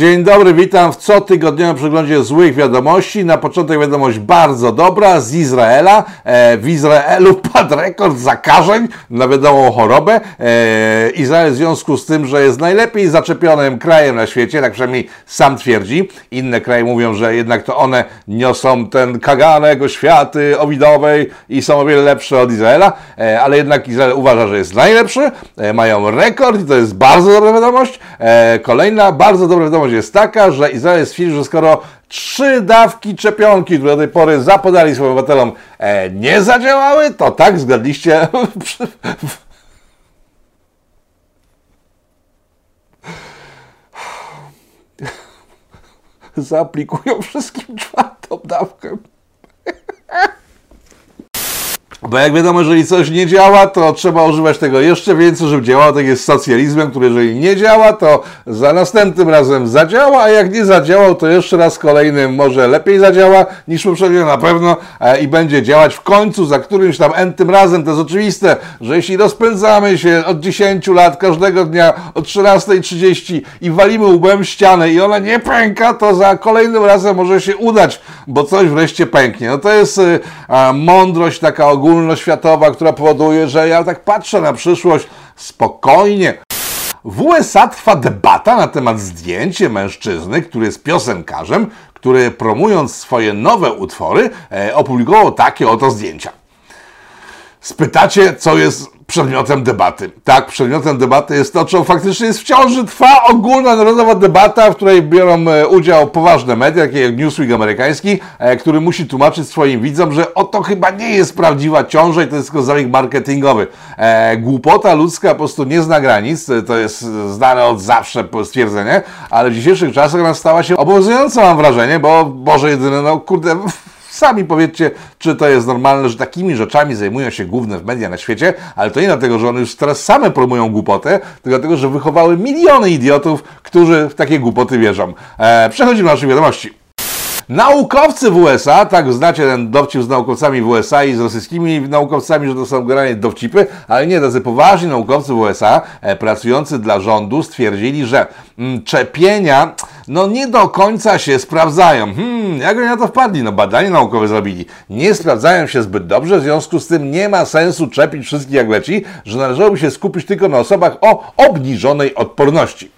Dzień dobry, witam w cotygodniowym przeglądzie złych wiadomości. Na początek wiadomość bardzo dobra z Izraela. E, w Izraelu padł rekord zakażeń na wiadomą chorobę. E, Izrael w związku z tym, że jest najlepiej zaczepionym krajem na świecie, tak przynajmniej sam twierdzi. Inne kraje mówią, że jednak to one niosą ten kaganek oświaty owidowej i są o wiele lepsze od Izraela, e, ale jednak Izrael uważa, że jest najlepszy. E, mają rekord i to jest bardzo dobra wiadomość. E, kolejna bardzo dobra wiadomość jest taka, że Izrael stwierdził, że skoro trzy dawki szczepionki, które do tej pory zapodali swoim obywatelom, e, nie zadziałały, to tak zgadliście. Zaaplikują wszystkim czwartą dawkę. Bo jak wiadomo, jeżeli coś nie działa, to trzeba używać tego jeszcze więcej, żeby działało. Tak jest z socjalizmem, który jeżeli nie działa, to za następnym razem zadziała, a jak nie zadziałał, to jeszcze raz kolejnym może lepiej zadziała niż poprzednio na pewno e, i będzie działać w końcu za którymś tam entym razem. To jest oczywiste, że jeśli rozpędzamy się od 10 lat każdego dnia o 13.30 i walimy łbem ścianę i ona nie pęka, to za kolejnym razem może się udać, bo coś wreszcie pęknie. No to jest y, mądrość taka ogólna ogólnoświatowa, która powoduje, że ja tak patrzę na przyszłość spokojnie. W USA trwa debata na temat zdjęcia mężczyzny, który jest piosenkarzem, który promując swoje nowe utwory e, opublikował takie oto zdjęcia. Spytacie, co jest przedmiotem debaty. Tak, przedmiotem debaty jest to, czy faktycznie jest w ciąży trwa ogólna narodowa debata, w której biorą e, udział poważne media, takie jak Newsweek amerykański, e, który musi tłumaczyć swoim widzom, że oto chyba nie jest prawdziwa ciąża i to jest tylko zabieg marketingowy. E, głupota ludzka po prostu nie zna granic, to jest znane od zawsze stwierdzenie, ale w dzisiejszych czasach ona stała się obowiązująca, mam wrażenie, bo Boże jedyne, no kurde, Sami powiedzcie, czy to jest normalne, że takimi rzeczami zajmują się główne w media na świecie, ale to nie dlatego, że one już teraz same promują głupotę, tylko dlatego, że wychowały miliony idiotów, którzy w takie głupoty wierzą. Eee, przechodzimy do naszej wiadomości. Naukowcy w USA, tak znacie ten dowcip z naukowcami w USA i z rosyjskimi naukowcami, że to są generalnie dowcipy, ale nie, tacy poważni naukowcy w USA e, pracujący dla rządu stwierdzili, że mm, czepienia no nie do końca się sprawdzają. Hmm, jak oni na to wpadli? No badanie naukowe zrobili. Nie sprawdzają się zbyt dobrze, w związku z tym nie ma sensu czepić wszystkich jak leci, że należałoby się skupić tylko na osobach o obniżonej odporności.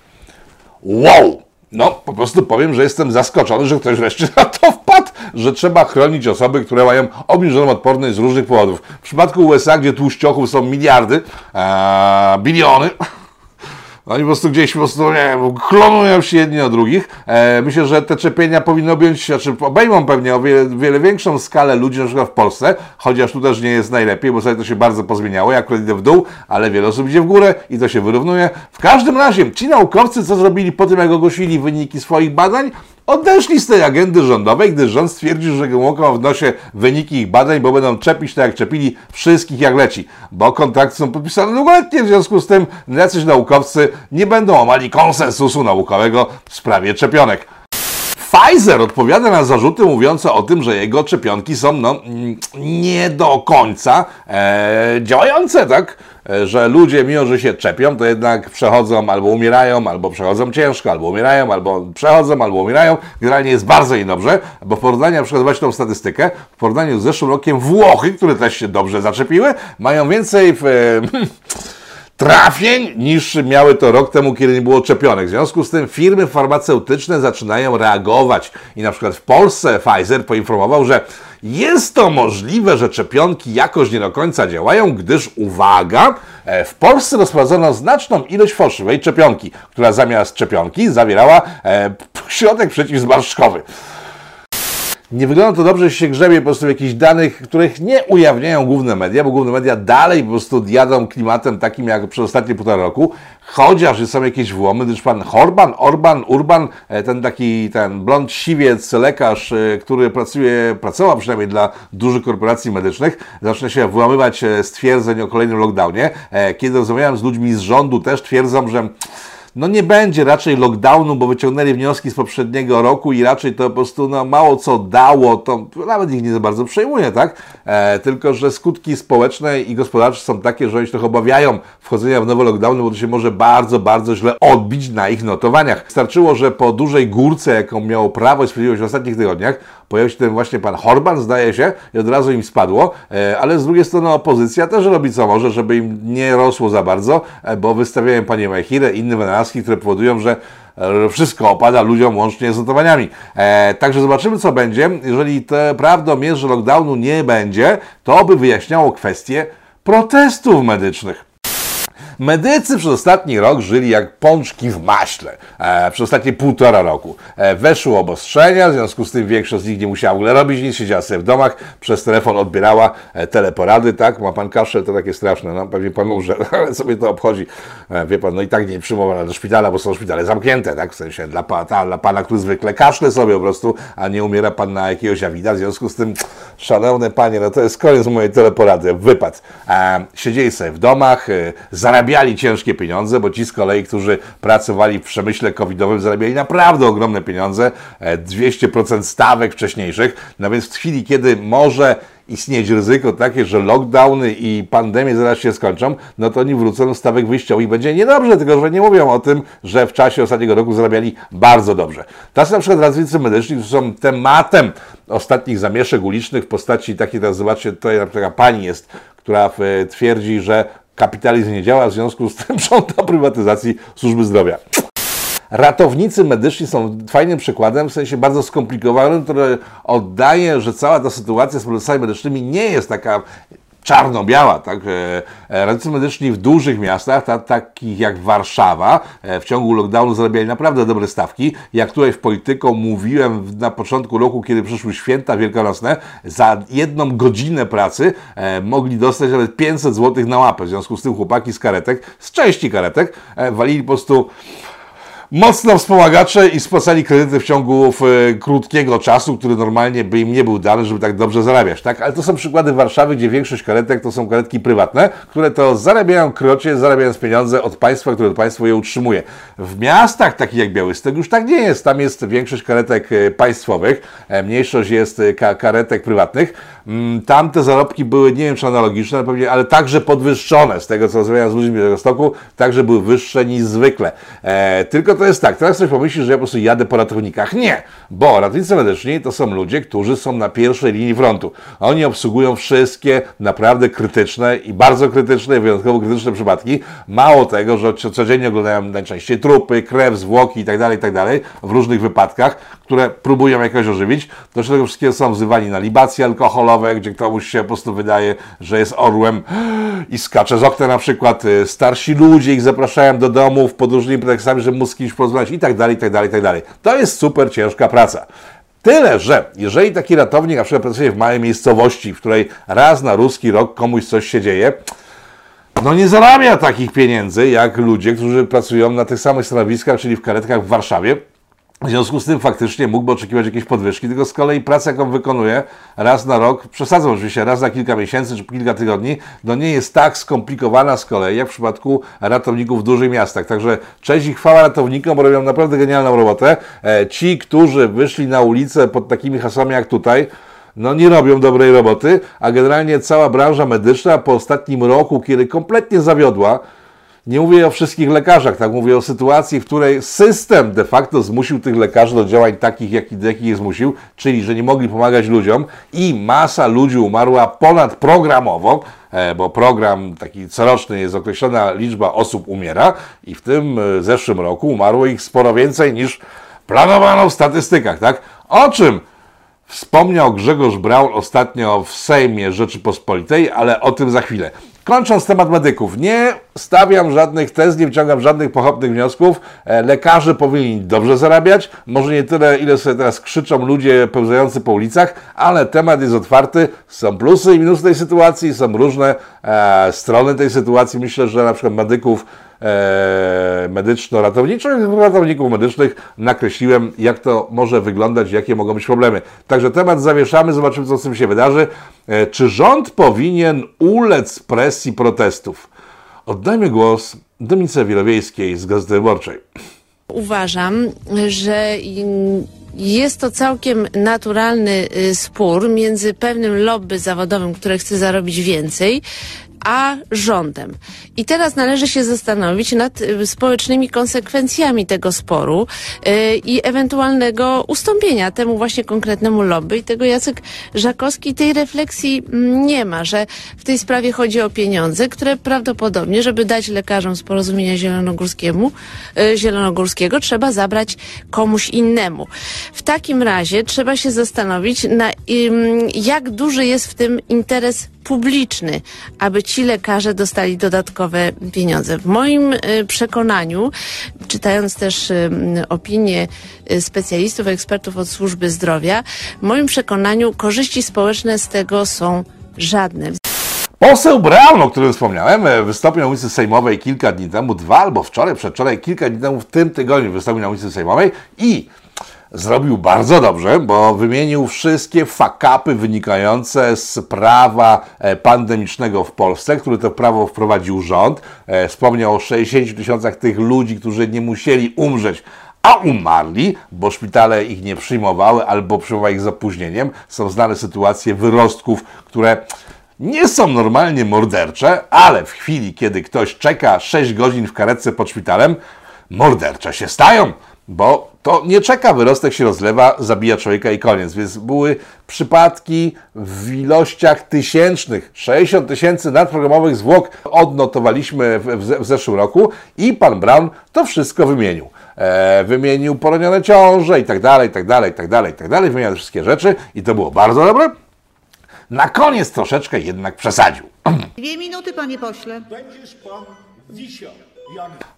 Wow! No, po prostu powiem, że jestem zaskoczony, że ktoś wreszcie na to wpadł, że trzeba chronić osoby, które mają obniżoną odporność z różnych powodów. W przypadku USA, gdzie tłuszczochów są miliardy, ee, biliony, oni po prostu gdzieś po prostu, nie wiem, klonują się jedni od drugich. E, myślę, że te czepienia powinny objąć, znaczy obejmą pewnie o wiele, wiele, większą skalę ludzi, na przykład w Polsce, chociaż tu też nie jest najlepiej, bo sobie to się bardzo pozmieniało. Ja akurat idę w dół, ale wiele osób idzie w górę i to się wyrównuje. W każdym razie, ci naukowcy, co zrobili po tym, jak ogłosili wyniki swoich badań, odeszli z tej agendy rządowej, gdy rząd stwierdził, że Gomułka ma w nosie wyniki ich badań, bo będą czepić tak jak czepili wszystkich jak leci, bo kontrakty są podpisane długoletnie, w związku z tym jacyś naukowcy nie będą omali konsensusu naukowego w sprawie czepionek. Pfizer odpowiada na zarzuty mówiące o tym, że jego szczepionki są no, nie do końca e, działające, tak? E, że ludzie, mimo że się czepią, to jednak przechodzą albo umierają, albo przechodzą ciężko, albo umierają, albo przechodzą, albo umierają. Generalnie jest bardzo niedobrze, bo w porównaniu, na przykład tą statystykę, w porównaniu z zeszłym rokiem Włochy, które też się dobrze zaczepiły, mają więcej w, e, trafień niż miały to rok temu, kiedy nie było czepionek. W związku z tym firmy farmaceutyczne zaczynają reagować i na przykład w Polsce Pfizer poinformował, że jest to możliwe, że szczepionki jakoś nie do końca działają, gdyż uwaga, e, w Polsce rozprowadzono znaczną ilość fałszywej szczepionki, która zamiast szczepionki zawierała e, środek przeciwzmarszczkowy. Nie wygląda to dobrze, że się grzebie po prostu w jakichś danych, których nie ujawniają główne media, bo główne media dalej po prostu jadą klimatem takim jak przez ostatnie półtora roku, chociaż są jakieś włamy, gdyż pan Horban, Orban, Urban, e, ten taki, ten blond siwiec, lekarz, e, który pracuje, pracował przynajmniej dla dużych korporacji medycznych, zaczyna się włamywać e, stwierdzeń o kolejnym lockdownie. Kiedy rozmawiałem z ludźmi z rządu, też twierdzą, że no nie będzie raczej lockdownu, bo wyciągnęli wnioski z poprzedniego roku i raczej to po prostu no, mało co dało, to nawet ich nie za bardzo przejmuje, tak? E, tylko, że skutki społeczne i gospodarcze są takie, że oni się trochę obawiają wchodzenia w nowe lockdowny, bo to się może bardzo, bardzo źle odbić na ich notowaniach. Starczyło, że po dużej górce, jaką miało Prawo i Sprawiedliwość w ostatnich tygodniach, pojawił się ten właśnie pan Horban, zdaje się, i od razu im spadło, e, ale z drugiej strony opozycja też robi co może, żeby im nie rosło za bardzo, e, bo wystawiają panie Majchirę inne wynalazki, które powodują, że e, wszystko opada ludziom łącznie z notowaniami. E, także zobaczymy, co będzie. Jeżeli to prawdą jest, że lockdownu nie będzie, to by wyjaśniało kwestię protestów medycznych. Medycy przez ostatni rok żyli jak pączki w maśle. E, przez ostatnie półtora roku. E, weszły obostrzenia, w związku z tym większość z nich nie musiała w ogóle robić nic, siedziała sobie w domach, przez telefon odbierała e, teleporady, tak? Ma pan kaszel, to takie straszne, no pewnie pan umrze, ale sobie to obchodzi. E, wie pan, no i tak nie przyjmowana do szpitala, bo są szpitale zamknięte, tak? W sensie dla, pa, ta, dla pana, który zwykle kaszle sobie po prostu, a nie umiera pan na jakiegoś awida, w związku z tym, szanowne panie, no to jest koniec mojej teleporady, wypad. E, siedzieli sobie w domach, e, zarabiali zarabiali ciężkie pieniądze, bo ci z kolei, którzy pracowali w przemyśle covidowym, zarabiali naprawdę ogromne pieniądze, 200% e, stawek wcześniejszych. No więc w chwili, kiedy może istnieć ryzyko takie, że lockdowny i pandemie zaraz się skończą, no to oni wrócą do stawek wyjściowych. Będzie niedobrze, tylko że nie mówią o tym, że w czasie ostatniego roku zarabiali bardzo dobrze. Tacy na przykład ratownicy medyczni, są tematem ostatnich zamieszek ulicznych w postaci takiej, teraz zobaczcie, tutaj taka pani jest, która e, twierdzi, że kapitalizm nie działa, w związku z tym żąda prywatyzacji służby zdrowia. Ratownicy medyczni są fajnym przykładem, w sensie bardzo skomplikowanym, który oddaje, że cała ta sytuacja z procesami medycznymi nie jest taka czarno-biała, tak? E, e, ratownicy medyczni w dużych miastach, ta, takich jak Warszawa, e, w ciągu lockdownu zarabiali naprawdę dobre stawki. Jak tutaj w Polityką mówiłem na początku roku, kiedy przyszły święta wielkanocne, za jedną godzinę pracy mogli dostać nawet 500 zł na łapę. W związku z tym chłopaki z karetek, z części karetek, walili po prostu mocno wspomagacze i spłacali kredyty w ciągu e, krótkiego czasu, który normalnie by im nie był dany, żeby tak dobrze zarabiać, tak? Ale to są przykłady Warszawy, gdzie większość karetek to są karetki prywatne, które to zarabiają krocie, zarabiając pieniądze od państwa, które państwo je utrzymuje. W miastach takich jak Białystok już tak nie jest. Tam jest większość karetek e, państwowych, e, mniejszość jest karetek prywatnych. Mm, tam te zarobki były, nie wiem czy analogiczne, ale także podwyższone. Z tego co rozmawiałem z ludźmi z stoku, także były wyższe niż zwykle. E, tylko to jest tak, teraz ktoś pomyśli, że ja po prostu jadę po ratownikach. Nie, bo ratownicy medyczni to są ludzie, którzy są na pierwszej linii frontu. Oni obsługują wszystkie naprawdę krytyczne i bardzo krytyczne, wyjątkowo krytyczne przypadki. Mało tego, że codziennie oglądają najczęściej trupy, krew, zwłoki itd., tak itd. Tak w różnych wypadkach, które próbują jakoś ożywić. Do tego wszystkiego są wzywani na libacje alkoholowe, gdzie komuś się po prostu wydaje, że jest orłem i skacze z okna na przykład. Starsi ludzie ich zapraszają do domów pod różnymi pretekstami, że mógł z kimś porozmawiać i tak dalej, i tak dalej, i tak dalej. To jest super ciężka praca. Tyle, że jeżeli taki ratownik na przykład pracuje w małej miejscowości, w której raz na ruski rok komuś coś się dzieje, no nie zarabia takich pieniędzy jak ludzie, którzy pracują na tych samych stanowiskach, czyli w karetkach w Warszawie, w związku z tym faktycznie mógłby oczekiwać jakiejś podwyżki, tylko z kolei praca, jaką wykonuje raz na rok, przesadzam oczywiście, raz na kilka miesięcy czy kilka tygodni, no nie jest tak skomplikowana z kolei, jak w przypadku ratowników w dużych miastach. Także cześć i chwała ratownikom, bo robią naprawdę genialną robotę. E, ci, którzy wyszli na ulicę pod takimi hasłami jak tutaj, no nie robią dobrej roboty, a generalnie cała branża medyczna po ostatnim roku, kiedy kompletnie zawiodła, nie mówię o wszystkich lekarzach, tak mówię o sytuacji, w której system de facto zmusił tych lekarzy do działań takich, jakich, jakich je zmusił, czyli że nie mogli pomagać ludziom i masa ludzi umarła ponadprogramowo, e, bo program taki coroczny jest określona liczba osób umiera i w tym e, zeszłym roku umarło ich sporo więcej niż planowano w statystykach, tak? O czym wspomniał Grzegorz Braun ostatnio w Sejmie Rzeczypospolitej, ale o tym za chwilę. Kończąc temat medyków, nie stawiam żadnych tez, nie wyciągam żadnych pochopnych wniosków. E, lekarze powinni dobrze zarabiać, może nie tyle, ile sobie teraz krzyczą ludzie pełzający po ulicach, ale temat jest otwarty, są plusy i minusy tej sytuacji, są różne e, strony tej sytuacji. Myślę, że na przykład medyków e, medyczno-ratowniczych, ratowników medycznych nakreśliłem, jak to może wyglądać, jakie mogą być problemy. Także temat zawieszamy, zobaczymy, co z tym się wydarzy. czy rząd powinien ulec presji protestów? Oddajmy głos Dominice Wielowiejskiej z Gazety Wyborczej. Uważam, że jest to całkiem naturalny y, spór między pewnym lobby zawodowym, które chce zarobić więcej, a rządem. I teraz należy się zastanowić nad y, społecznymi konsekwencjami tego sporu yy, i ewentualnego ustąpienia temu właśnie konkretnemu lobby. I tego Jacek Żakowski tej refleksji mm, nie ma, że w tej sprawie chodzi o pieniądze, które prawdopodobnie, żeby dać lekarzom z porozumienia zielonogórskiemu, yy, zielonogórskiego, trzeba zabrać komuś innemu. W takim razie trzeba się zastanowić, na, jak duży jest w tym interes publiczny, aby ci lekarze dostali dodatkowe pieniądze. W moim y, przekonaniu, czytając też y, opinie y, specjalistów, ekspertów od służby zdrowia, w moim przekonaniu korzyści społeczne z tego są żadne. Poseł Brown, o którym wspomniałem, e, wystąpił na ulicy Sejmowej kilka dni temu, dwa albo wczoraj, przedwczoraj, kilka dni temu, w tym tygodniu wystąpił na ulicy Sejmowej i zrobił bardzo dobrze, bo wymienił wszystkie fakapy wynikające z prawa e, pandemicznego w Polsce, które to prawo wprowadził rząd. E, wspomniał o 60 tysiącach tych ludzi, którzy nie musieli umrzeć, a umarli, bo szpitale ich nie przyjmowały albo przyjmowały ich z opóźnieniem. Są znane sytuacje wyrostków, które nie są normalnie mordercze, ale w chwili, kiedy ktoś czeka 6 godzin w karetce pod szpitalem, mordercze się stają bo to nie czeka, wyrostek się rozlewa, zabija człowieka i koniec. Więc były przypadki w ilościach tysięcznych, 60 tysięcy nadprogramowych zwłok odnotowaliśmy w, w, w, zeszłym roku i pan Brown to wszystko wymienił. E, wymienił poronione ciąże i tak dalej, i tak dalej, i tak dalej, i tak dalej, wymienił wszystkie rzeczy i to było bardzo dobre. Na koniec troszeczkę jednak przesadził. Dwie minuty, panie pośle. Będziesz pan wisiał.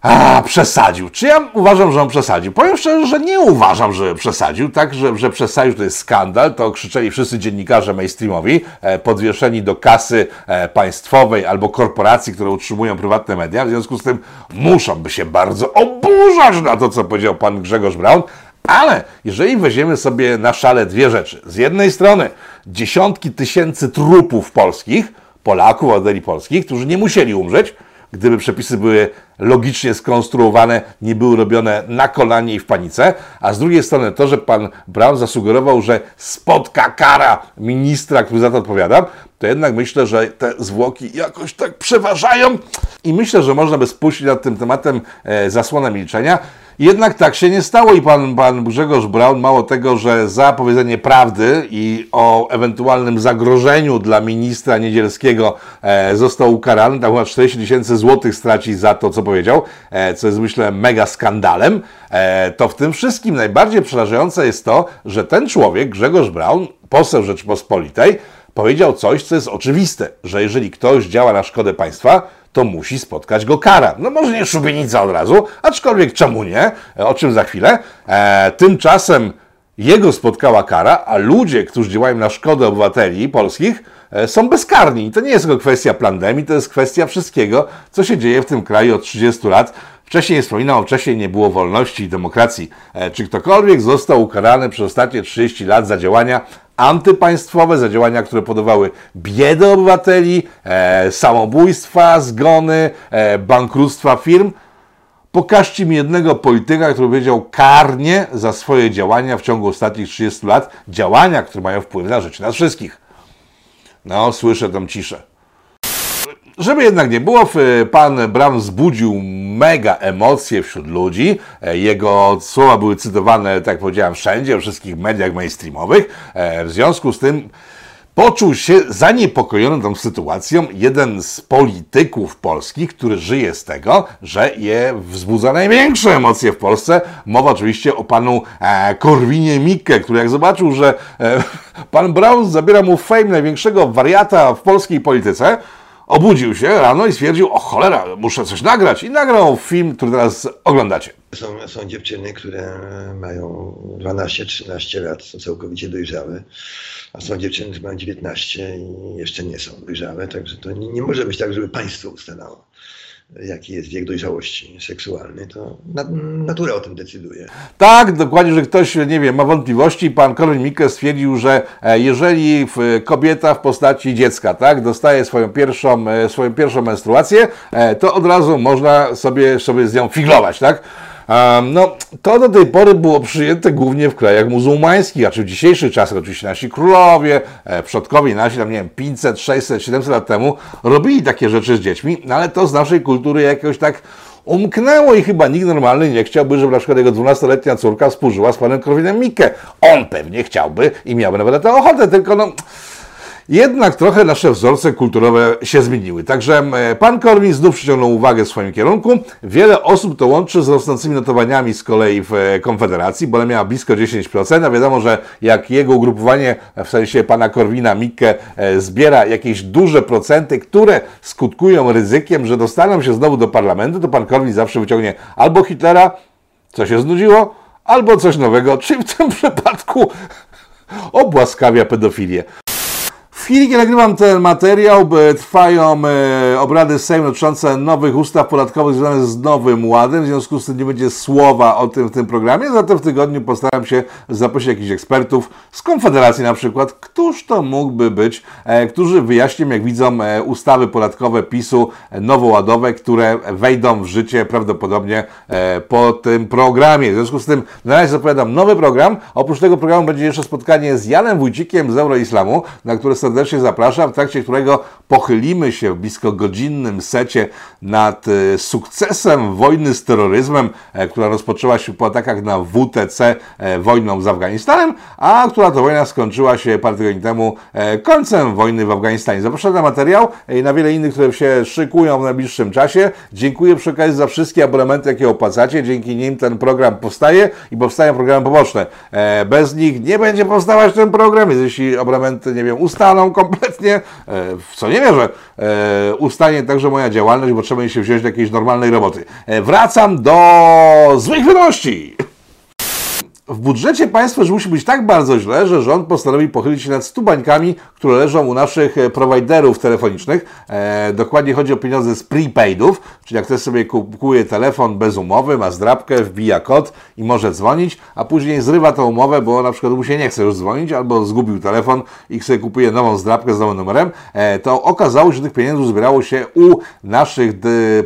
A, przesadził. Czy ja uważam, że on przesadził? Powiem szczerze, że nie uważam, że przesadził. Tak, że, że przesadził to jest skandal. To krzyczeli wszyscy dziennikarze mainstreamowi, e, podwieszeni do kasy e, państwowej albo korporacji, które utrzymują prywatne media. W związku z tym muszą by się bardzo oburzać na to, co powiedział pan Grzegorz Braun. Ale jeżeli weźmiemy sobie na szale dwie rzeczy. Z jednej strony dziesiątki tysięcy trupów polskich, Polaków, obywateli polskich, którzy nie musieli umrzeć, gdyby przepisy były logicznie skonstruowane, nie były robione na kolanie i w panice, a z drugiej strony to, że pan Brown zasugerował, że spotka kara ministra, który za to odpowiada, to jednak myślę, że te zwłoki jakoś tak przeważają i myślę, że można by spuścić nad tym tematem e, zasłonę milczenia. Jednak tak się nie stało i pan, pan Grzegorz Braun, mało tego, że za powiedzenie prawdy i o ewentualnym zagrożeniu dla ministra Niedzielskiego e, został ukarany, tam chyba 40 tysięcy złotych straci za to, co powiedział, e, co jest myślę mega skandalem, e, to w tym wszystkim najbardziej przerażające jest to, że ten człowiek, Grzegorz Braun, poseł Rzeczypospolitej, powiedział coś, co jest oczywiste, że jeżeli ktoś działa na szkodę państwa, to musi spotkać go kara. No może nie szubienica od razu, aczkolwiek czemu nie, o czym za chwilę. E, tymczasem jego spotkała kara, a ludzie, którzy działają na szkodę obywateli polskich, e, są bezkarni. I to nie jest tylko kwestia pandemii, to jest kwestia wszystkiego, co się dzieje w tym kraju od 30 lat. Wcześniej wspominał, wcześniej nie było wolności i demokracji. E, czy ktokolwiek został ukarany przez ostatnie 30 lat za działania antypaństwowe, za działania, które podawały biedę obywateli, e, samobójstwa, zgony, e, bankructwa firm. Pokażcie mi jednego polityka, który powiedział karnie za swoje działania w ciągu ostatnich 30 lat, działania, które mają wpływ na życie nas wszystkich. No, słyszę tą ciszę. Żeby jednak nie było, pan Brown wzbudził mega emocje wśród ludzi. E, jego słowa były cytowane, tak jak powiedziałem, wszędzie, w wszystkich mediach mainstreamowych. E, w związku z tym poczuł się zaniepokojony tą sytuacją jeden z polityków polskich, który żyje z tego, że je wzbudza największe emocje w Polsce. Mowa oczywiście o panu e, Korwinie Mikke, który jak zobaczył, że pan Brown zabiera mu fame największego wariata w polskiej polityce, obudził się rano i stwierdził, o cholera, muszę coś nagrać. I nagrał film, który teraz oglądacie. Są, są dziewczyny, które mają 12-13 lat, są całkowicie dojrzałe, a są dziewczyny, które mają 19 i jeszcze nie są dojrzałe, także to nie, nie może być tak, żeby państwo ustalało jaki jest wiek dojrzałości seksualnej, to natura o tym decyduje. Tak, dokładnie, że ktoś, nie wiem, ma wątpliwości. Pan Korwin-Mikke stwierdził, że e, jeżeli kobieta w postaci dziecka, tak, dostaje swoją pierwszą, e, swoją pierwszą menstruację, e, to od razu można sobie, sobie z nią figlować, tak? No, to do tej pory było przyjęte głównie w krajach muzułmańskich, a czy w dzisiejszych czasach oczywiście nasi królowie, e, przodkowie nasi, tam nie wiem, 500, 600, 700 lat temu robili takie rzeczy z dziećmi, no ale to z naszej kultury jakoś tak umknęło i chyba nikt normalny nie chciałby, żeby na przykład jego 12-letnia córka współżyła z panem Korwinem Mikke. On pewnie chciałby i miałby nawet na to ochotę, tylko no jednak trochę nasze wzorce kulturowe się zmieniły. Także e, pan Korwin znów przyciągnął uwagę w swoim kierunku. Wiele osób to łączy z rosnącymi notowaniami z kolei w e, Konfederacji, bo ona miała blisko 10%, a wiadomo, że jak jego ugrupowanie, w sensie pana Korwina Mikke, e, zbiera jakieś duże procenty, które skutkują ryzykiem, że dostaną się znowu do parlamentu, to pan Korwin zawsze wyciągnie albo Hitlera, co się znudziło, albo coś nowego, czyli w tym przypadku obłaskawia pedofilię. Chwili, kiedy nagrywam ten materiał, trwają e, obrady Sejmu dotyczące nowych ustaw podatkowych związanych z Nowym Ładem. W związku z tym nie będzie słowa o tym w tym programie. Zatem w tygodniu postaram się zaprosić jakichś ekspertów z Konfederacji na przykład. Któż to mógłby być, e, którzy wyjaśnią, jak widzą e, ustawy podatkowe PiSu nowoładowe, które wejdą w życie prawdopodobnie po tym programie. W związku z tym na razie zapowiadam nowy program. Oprócz tego programu będzie jeszcze spotkanie z Janem Wójcikiem z Euroislamu, na które serdecznie zapraszam, w trakcie którego pochylimy się w blisko godzinnym secie nad e, sukcesem wojny z terroryzmem, e, która rozpoczęła się po atakach na WTC e, wojną z Afganistanem, a która to wojna skończyła się parę tygodni temu końcem wojny w Afganistanie. Zapraszam na materiał i na wiele innych, które się szykują w najbliższym czasie. Dziękuję przy okazji za wszystkie abonamenty, jakie opłacacie. Dzięki nim ten program powstaje i powstają programy poboczne. Bez nich nie będzie powstawać ten program, więc jeśli abonamenty, nie wiem, ustaną, kompletnie, e, w co nie wierzę, e, ustanie także moja działalność, bo trzeba mi się wziąć do jakiejś normalnej roboty. E, wracam do złych wiadomości w budżecie państwa już musi być tak bardzo źle, że rząd postanowił pochylić się nad stubańkami, które leżą u naszych e, prowajderów telefonicznych. E, dokładnie chodzi o pieniądze z prepaidów, czyli jak ktoś sobie kupuje telefon bez umowy, ma zdrabkę, wbija kod i może dzwonić, a później zrywa tą umowę, bo na przykład mu się nie chce już dzwonić, albo zgubił telefon i sobie kupuje nową zdrabkę z nowym numerem, e, to okazało się, że tych pieniędzy zbierało się u naszych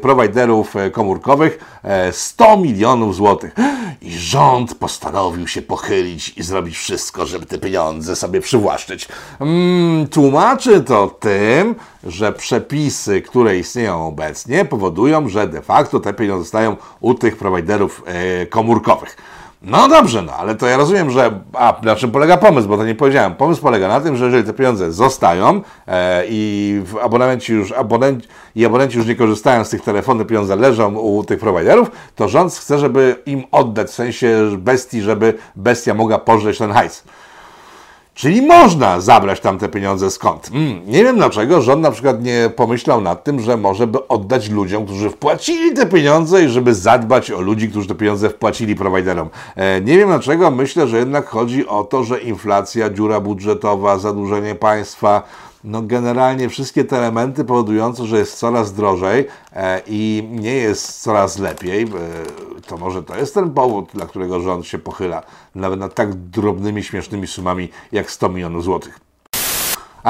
prowajderów e, komórkowych e, 100 milionów złotych. I rząd postanowił postanowił się pochylić i zrobić wszystko, żeby te pieniądze sobie przywłaszczyć. Mm, tłumaczy to tym, że przepisy, które istnieją obecnie, powodują, że de facto te pieniądze zostają u tych prowajderów e, komórkowych. No dobrze, no ale to ja rozumiem, że. A na czym polega pomysł, bo to nie powiedziałem. Pomysł polega na tym, że jeżeli te pieniądze zostają e, i abonenci już, abonenci, i abonenci już nie korzystają z tych telefonów, pieniądze leżą u tych prowajderów, to rząd chce, żeby im oddać, w sensie bestii, żeby bestia mogła pożyć ten hajs. Czyli można zabrać tam te pieniądze skąd. Mm, nie wiem dlaczego rząd na przykład nie pomyślał nad tym, że może by oddać ludziom, którzy wpłacili te pieniądze i żeby zadbać o ludzi, którzy te pieniądze wpłacili prowajderom. E, nie wiem dlaczego, myślę, że jednak chodzi o to, że inflacja, dziura budżetowa, zadłużenie państwa, no generalnie wszystkie te elementy powodujące, że jest coraz drożej e, i nie jest coraz lepiej, e, to może to jest ten powód, dla którego rząd się pochyla nawet nad tak drobnymi, śmiesznymi sumami jak 100 milionów złotych.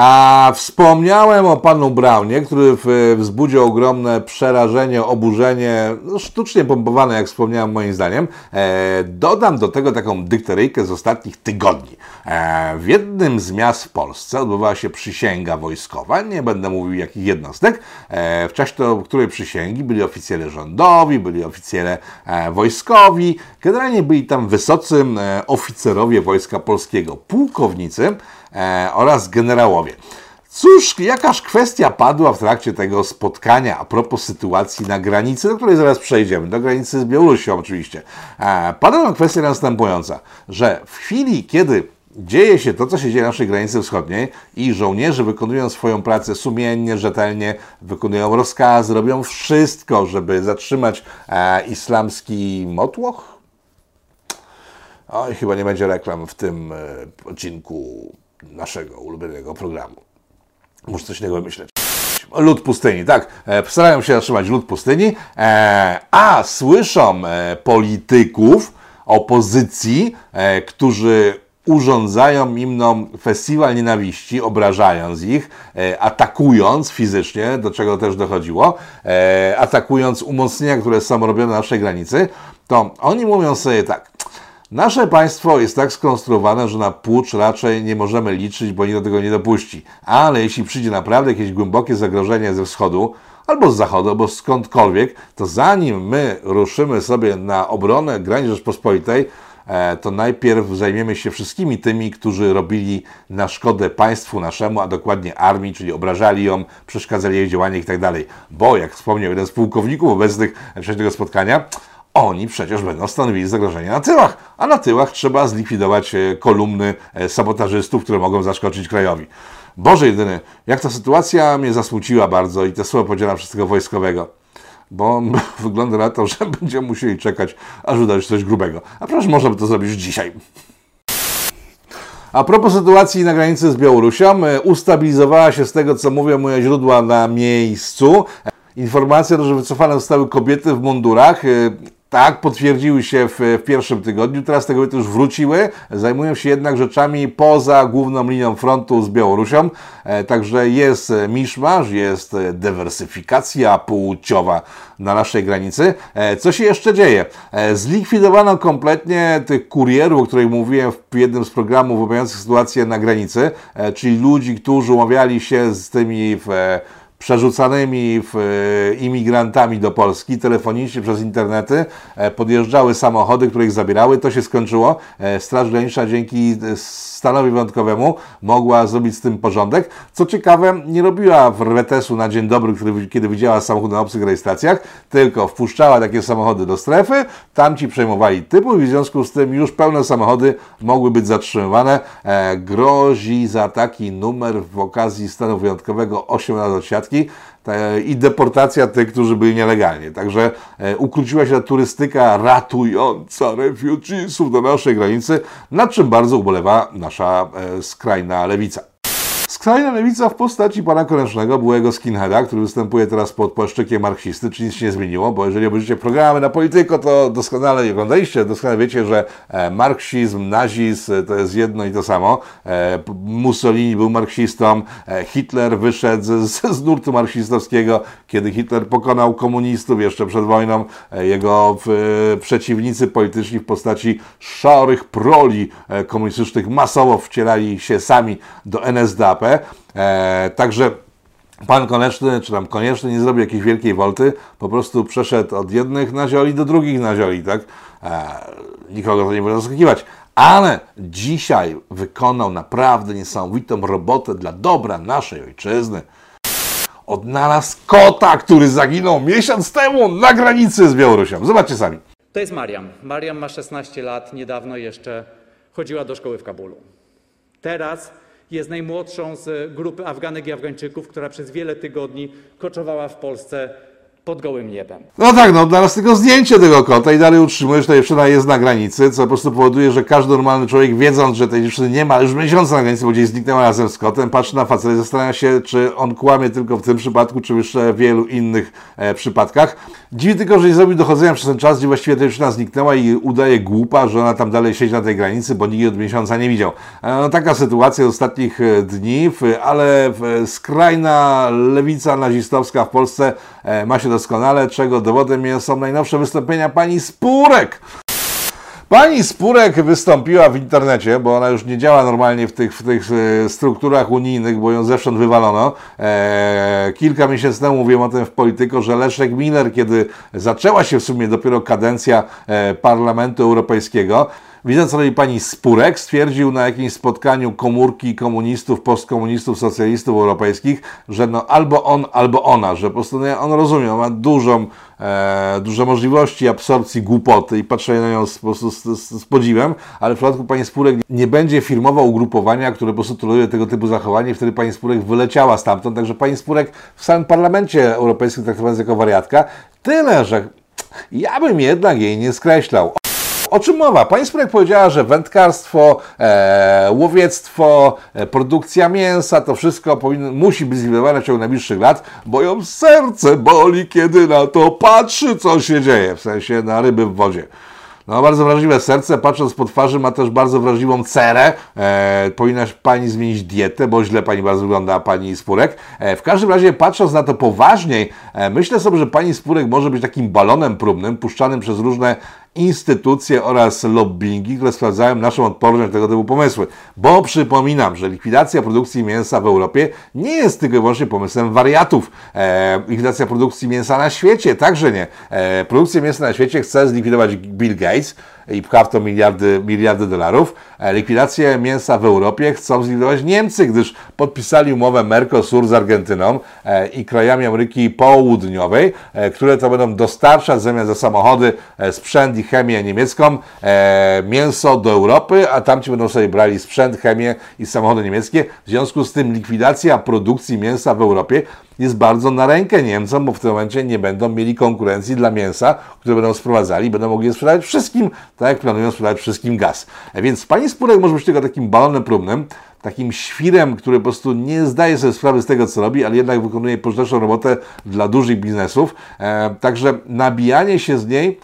A wspomniałem o panu Braunie, który wzbudził ogromne przerażenie, oburzenie, no sztucznie pompowane, jak wspomniałem, moim zdaniem. E, dodam do tego taką dykteryjkę z ostatnich tygodni. E, w jednym z miast w Polsce odbywała się przysięga wojskowa, nie będę mówił jakich jednostek, e, w czasie to, której przysięgi byli oficjele rządowi, byli oficjele e, wojskowi, generalnie byli tam wysocy e, oficerowie Wojska Polskiego, pułkownicy, e, oraz generałowie. Cóż, jakaż kwestia padła w trakcie tego spotkania a propos sytuacji na granicy, do której zaraz przejdziemy, do granicy z Białorusią oczywiście. E, padła kwestia następująca, że w chwili, kiedy dzieje się to, co się dzieje na naszej granicy wschodniej i żołnierze wykonują swoją pracę sumiennie, rzetelnie, wykonują rozkazy, robią wszystko, żeby zatrzymać e, islamski motłoch. Oj, chyba nie będzie reklam w tym e, odcinku naszego ulubionego programu. Muszę coś innego myśleć. Lud pustyni, tak. E, starają się zatrzymać lud pustyni, e, a słyszą e, polityków opozycji, którzy urządzają im no, festiwal nienawiści, obrażając ich, atakując fizycznie, do czego też dochodziło, atakując umocnienia, które są robione na naszej granicy, to oni mówią sobie tak, Nasze państwo jest tak skonstruowane, że na pucz raczej nie możemy liczyć, bo nikt do tego nie dopuści. Ale jeśli przyjdzie naprawdę jakieś głębokie zagrożenie ze wschodu, albo z zachodu, albo skądkolwiek, to zanim my ruszymy sobie na obronę granic Rzeczpospolitej, e, to najpierw zajmiemy się wszystkimi tymi, którzy robili na szkodę państwu naszemu, a dokładnie armii, czyli obrażali ją, przeszkadzali jej działaniach i tak. Bo, jak wspomniał jeden z pułkowników obecnych w czasie tego spotkania, oni przecież będą stanowili zagrożenie na tyłach, a na tyłach trzeba zlikwidować e, kolumny e, sabotażystów, które mogą zaszkodzić krajowi. Boże jedyny, jak ta sytuacja mnie zasmuciła bardzo i te słowa podzielam przez tego wojskowego, bo wygląda na to, że będziemy musieli czekać, aż uda się coś grubego. A przecież można by to zrobić dzisiaj. A propos sytuacji na granicy z Białorusią, e, ustabilizowała się z tego, co mówią moje źródła na miejscu. Informacja, że wycofane zostały kobiety w mundurach. Tak, potwierdziły się w, w, pierwszym tygodniu. Teraz te kobiety już wróciły. Zajmują się jednak rzeczami poza główną linią frontu z Białorusią. E, także jest miszmasz, jest dywersyfikacja płciowa na naszej granicy. E, co się jeszcze dzieje? E, zlikwidowano kompletnie tych kurierów, o których mówiłem w jednym z programów omawiających sytuację na granicy, e, czyli ludzi, którzy umawiali się z tymi w, e, przerzucanymi w, e, imigrantami do Polski telefonicznie przez internety e, podjeżdżały samochody, które ich zabierały. To się skończyło. E, Straż Graniczna dzięki stanowi wyjątkowemu mogła zrobić z tym porządek. Co ciekawe, nie robiła retesu na dzień dobry, który, kiedy widziała samochód na obcych rejestracjach, tylko wpuszczała takie samochody do strefy, tamci przejmowali typu i w związku z tym już pełne samochody mogły być zatrzymywane. Grozi za taki numer w okazji stanu wyjątkowego 8 lat od siatki i deportacja tych, którzy byli nielegalnie. Także e, ukróciła się ta turystyka ratująca refugeesów do naszej granicy, nad czym bardzo ubolewa nasza e, skrajna lewica. Skrajna lewica w postaci pana Konecznego, byłego skinheada, który występuje teraz pod płaszczykiem marksisty, czyli nic się nie zmieniło, bo jeżeli obejrzycie programy na polityko, to doskonale je oglądaliście, doskonale wiecie, że e, marksizm, nazizm to jest jedno i to samo. E, Mussolini był marksistą, e, Hitler wyszedł z, z nurtu marksistowskiego, kiedy Hitler pokonał komunistów jeszcze przed wojną, jego przeciwnicy polityczni w postaci szarych proli komunistycznych masowo wcierali się sami do NSDAP. E, także pan Koneczny, czy tam Konieczny nie zrobił jakiejś wielkiej wolty, po prostu przeszedł od jednych nazioli do drugich nazioli, tak? E, nikogo to nie może zaskakiwać. Ale dzisiaj wykonał naprawdę niesamowitą robotę dla dobra naszej ojczyzny. Odnalazł kota, który zaginął miesiąc temu na granicy z Białorusią. Zobaczcie sami. To jest Mariam. Mariam ma 16 lat, niedawno jeszcze chodziła do szkoły w Kabulu. Teraz jest najmłodszą z grupy Afganek i Afgańczyków, która przez wiele tygodni koczowała w Polsce pod gołym niebem. No tak, no teraz tylko zdjęcie tego kota i dalej utrzymujesz, że ta dziewczyna jest na granicy, co po prostu powoduje, że każdy normalny człowiek, wiedząc, że tej dziewczyny nie ma już miesiąca na granicy, bo gdzieś zniknęła razem z kotem, patrzy na faceta i zastanawia się, czy on kłamie tylko w tym przypadku, czy jeszcze w wielu innych e, przypadkach. Dziwi tylko, że nie zrobił dochodzenia przez ten czas, gdzie właściwie ta dziewczyna zniknęła i udaje głupa, że ona tam dalej siedzi na tej granicy, bo nikt jej od miesiąca nie widział. E, no taka sytuacja ostatnich e, dni, ale skrajna lewica nazistowska w Polsce e, ma się doskonale, czego dowodem są najnowsze wystąpienia pani Spurek. Pani Spurek wystąpiła w internecie, bo ona już nie działa normalnie w tych, w tych e, strukturach unijnych, bo ją zewsząd wywalono. Eee, kilka miesięcy temu mówiłem o tym w Polityko, że Leszek Miller, kiedy zaczęła się w sumie dopiero kadencja e, Parlamentu Europejskiego, Widząc robi pani Spurek, stwierdził na jakimś spotkaniu komórki komunistów, postkomunistów, socjalistów europejskich, że no albo on, albo ona, że po prostu no, on rozumie, ma dużą, e, duże możliwości absorpcji głupoty i patrzenia na nią z, po prostu z, z, z podziwem, ale w przypadku pani Spurek nie będzie firmował ugrupowania, które po prostu toleruje tego typu zachowanie wtedy pani Spurek wyleciała stamtąd, także pani Spurek w samym parlamencie europejskim traktowana jest jako wariatka, tyle, że ja bym jednak jej nie skreślał. O czym mowa? Pani Spurek powiedziała, że wędkarstwo, e, łowiectwo, e, produkcja mięsa, to wszystko powinno, musi być zlikwidowane w ciągu najbliższych lat, bo ją serce boli, kiedy na to patrzy, co się dzieje, w sensie na ryby w wodzie. No, bardzo wrażliwe serce, patrząc po twarzy, ma też bardzo wrażliwą cerę. E, powinna pani zmienić dietę, bo źle pani bardzo wygląda, pani Spurek. E, w każdym razie, patrząc na to poważniej, e, myślę sobie, że pani Spurek może być takim balonem próbnym, puszczanym przez różne instytucje oraz lobbyingi, które sprawdzają naszą odporność na tego typu pomysły. Bo przypominam, że likwidacja produkcji mięsa w Europie nie jest tylko i wyłącznie pomysłem wariatów. E, likwidacja produkcji mięsa na świecie także nie. E, produkcję mięsa na świecie chce zlikwidować Bill Gates i pcha w to miliardy, miliardy dolarów. E, likwidację mięsa w Europie chcą zlikwidować Niemcy, gdyż podpisali umowę Mercosur z Argentyną e, i krajami Ameryki Południowej, e, które to będą dostarczać zamiast za samochody sprzęt i chemię niemiecką, mięso do Europy, a tamci będą sobie brali sprzęt, chemię i samochody niemieckie. W związku z tym likwidacja produkcji mięsa w Europie jest bardzo na rękę Niemcom, bo w tym momencie nie będą mieli konkurencji dla mięsa, które będą sprowadzali, będą mogli je sprzedawać wszystkim, tak jak planują sprzedawać wszystkim gaz. E, Więc pani Spurek może być tylko takim balonem próbnym, takim świrem, który po prostu nie zdaje sobie sprawy z tego, co robi, ale jednak wykonuje pożyteczną robotę dla dużych biznesów. E, także nabijanie się z niej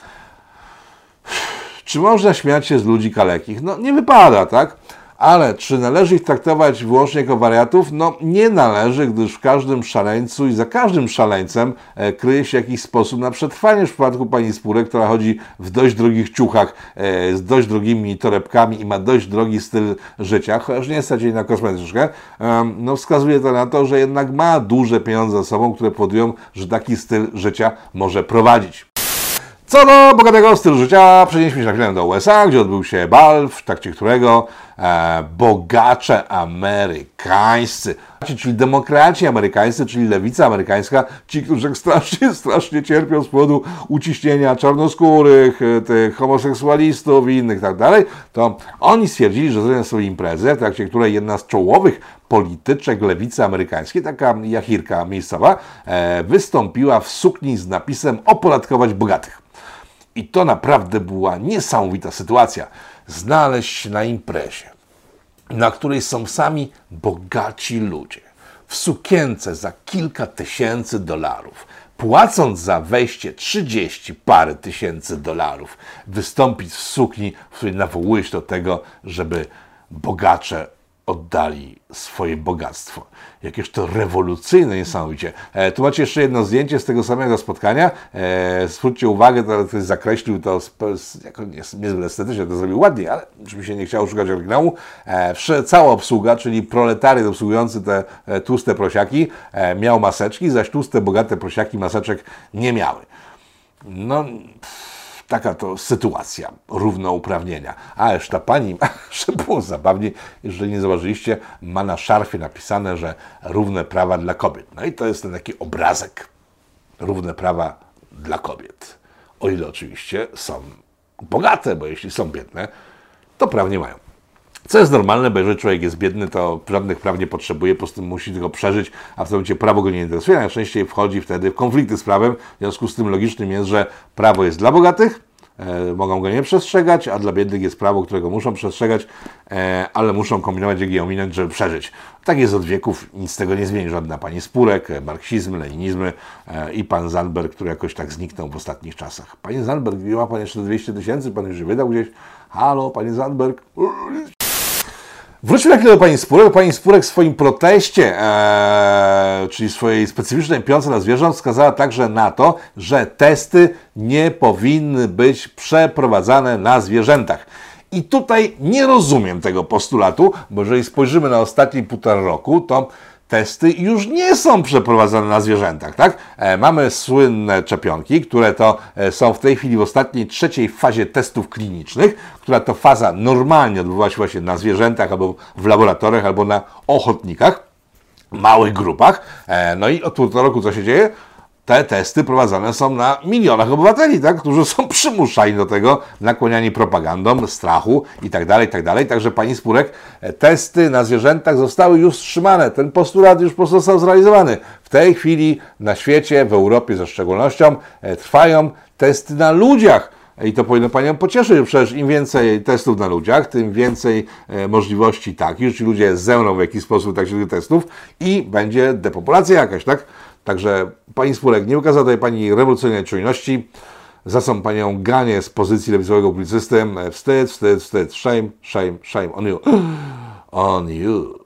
czy można śmiać się z ludzi kalekich? No nie wypada, tak? Ale czy należy ich traktować wyłącznie jako wariatów? No nie należy, gdyż w każdym szaleńcu i za każdym szaleńcem e, kryje się jakiś sposób na przetrwanie. W przypadku pani Spurek, która chodzi w dość drogich ciuchach, e, z dość drogimi torebkami i ma dość drogi styl życia, chociaż nie stać jej na kosmetyczkę, no wskazuje to na to, że jednak ma duże pieniądze za sobą, które powodują, że taki styl życia może prowadzić. Co do bogatego stylu życia, przenieśmy się na chwilę do USA, gdzie odbył się bal, w trakcie którego e, bogacze amerykańscy, czyli demokraci amerykańscy, czyli lewica amerykańska, ci, którzy strasznie, strasznie cierpią z powodu uciśnienia czarnoskórych, e, tych homoseksualistów i innych tak dalej, to oni stwierdzili, że zrobią sobie imprezę, w trakcie której jedna z czołowych polityczek lewicy amerykańskiej, taka jachirka miejscowa, e, wystąpiła w sukni z napisem opodatkować bogatych. I to naprawdę była niesamowita sytuacja. Znaleźć się na imprezie, na której są sami bogaci ludzie, w sukience za kilka tysięcy dolarów, płacąc za wejście 30 parę tysięcy dolarów, wystąpić w sukni, w której nawołujesz do tego, żeby bogacze oddali swoje bogactwo. Jakieś to rewolucyjne niesamowicie. E, tu macie jeszcze jedno zdjęcie z tego samego spotkania. E, zwróćcie uwagę, to, to zakreślił to z, z, jako nie, niezbyt estetycznie, to zrobił ładnie, ale żeby się nie chciało szukać oryginału. E, cała obsługa, czyli proletariat obsługujący te e, tłuste prosiaki, e, miał maseczki, zaś tłuste, bogate prosiaki maseczek nie miały. No, pff, taka to sytuacja równouprawnienia. A już ta pani, że było zabawnie, jeżeli nie zauważyliście, ma na szarfie napisane, że równe prawa dla kobiet. No i to jest ten taki obrazek. Równe prawa dla kobiet. O ile oczywiście są bogate, bo jeśli są biedne, to praw nie mają. Co jest normalne, bo jeżeli człowiek jest biedny, to żadnych praw nie potrzebuje, po prostu musi tylko przeżyć, a w tym momencie prawo go nie interesuje. Najczęściej wchodzi wtedy w konflikty z prawem. W związku z tym logicznym jest, że prawo jest dla bogatych, e, mogą go nie przestrzegać, a dla biednych jest prawo, którego muszą przestrzegać, e, ale muszą kombinować, jak je ominąć, żeby przeżyć. Tak jest od wieków, nic z tego nie zmieni. Żadna pani Spurek, e, marksizm, leninizmy e, i pan Zandberg, który jakoś tak zniknął w ostatnich czasach. Panie Zandberg, ma pan jeszcze 200 tysięcy, pan już wydał gdzieś. Halo, panie Zandberg. Wróćmy na chwilę do pani Spurek. Pani Spurek w swoim proteście, e, czyli swojej specyficznej piące na zwierząt, wskazała także na to, że testy nie powinny być przeprowadzane na zwierzętach. I tutaj nie rozumiem tego postulatu, bo jeżeli spojrzymy na ostatnie półtora roku, to testy już nie są przeprowadzane na zwierzętach, tak? E, mamy słynne czepionki, które to e, są w tej chwili w ostatniej, trzeciej fazie testów klinicznych, która to faza normalnie odbywa się właśnie na zwierzętach albo w laboratoriach, albo na ochotnikach, małych grupach. E, no i od półtora roku co się dzieje? Te testy prowadzone są na milionach obywateli, tak, którzy są przymuszani do tego, nakłaniani propagandą, strachu i tak dalej, i tak. Także pani Spurek, e, testy na zwierzętach zostały już wstrzymane. Ten postulat już po prostu został zrealizowany. W tej chwili na świecie, w Europie ze szczególnością, e, trwają testy na ludziach. I to powinno Panią pocieszyć, przecież im więcej testów na ludziach, tym więcej e, możliwości takich, że ci ludzie zemrą w jakiś sposób tak się testów i będzie depopulacja jakaś, tak? Także Pani Spurek nie ukazała tutaj Pani rewolucyjnej czujności, za co Panią ganie z pozycji lewicowego publicysty. Wstyd, wstyd, wstyd, shame, shame, shame on you. On you.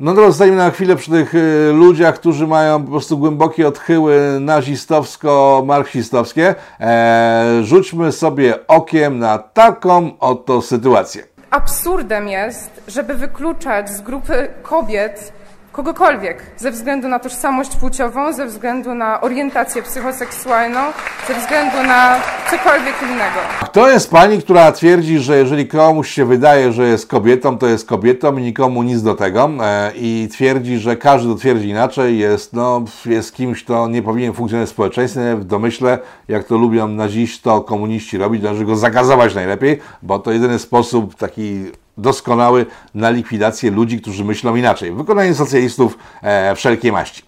No to zostańmy na chwilę przy tych y, ludziach, którzy mają po prostu głębokie odchyły nazistowsko-marksistowskie. E, rzućmy sobie okiem na taką oto sytuację. Absurdem jest, żeby wykluczać z grupy kobiet kogokolwiek ze względu na tożsamość płciową, ze względu na orientację psychoseksualną, ze względu na cokolwiek innego. Kto jest pani, która twierdzi, że jeżeli komuś się wydaje, że jest kobietą, to jest kobietą i nikomu nic do tego e, i twierdzi, że każdy, kto twierdzi inaczej, jest, no, jest kimś, kto nie powinien funkcjonować w społeczeństwie, w domyśle, jak to lubią nazisto komuniści robić, należy go zagazować najlepiej, bo to jedyny sposób taki doskonały na likwidację ludzi, którzy myślą inaczej. Wykonanie socjalistów e, wszelkiej maści.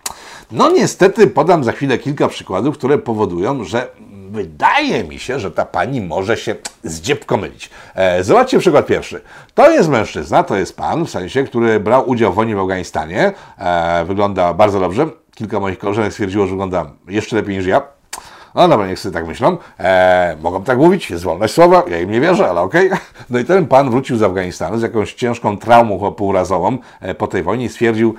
No niestety podam za chwilę kilka przykładów, które powodują, że wydaje mi się, że ta pani może się zdziepko mylić. E, zobaczcie przykład pierwszy. To jest mężczyzna, to jest pan, w sensie, który brał udział w wojnie w Afganistanie. E, wygląda bardzo dobrze. Kilka moich koleżanek stwierdziło, że wygląda jeszcze lepiej niż ja. No dobra, niech sobie tak myślą. Eee, mogą tak mówić, jest wolność słowa, ja im nie wierzę, ale okej. Okay. No i ten pan wrócił z Afganistanu z jakąś ciężką traumą półrazową e, po tej wojnie i stwierdził,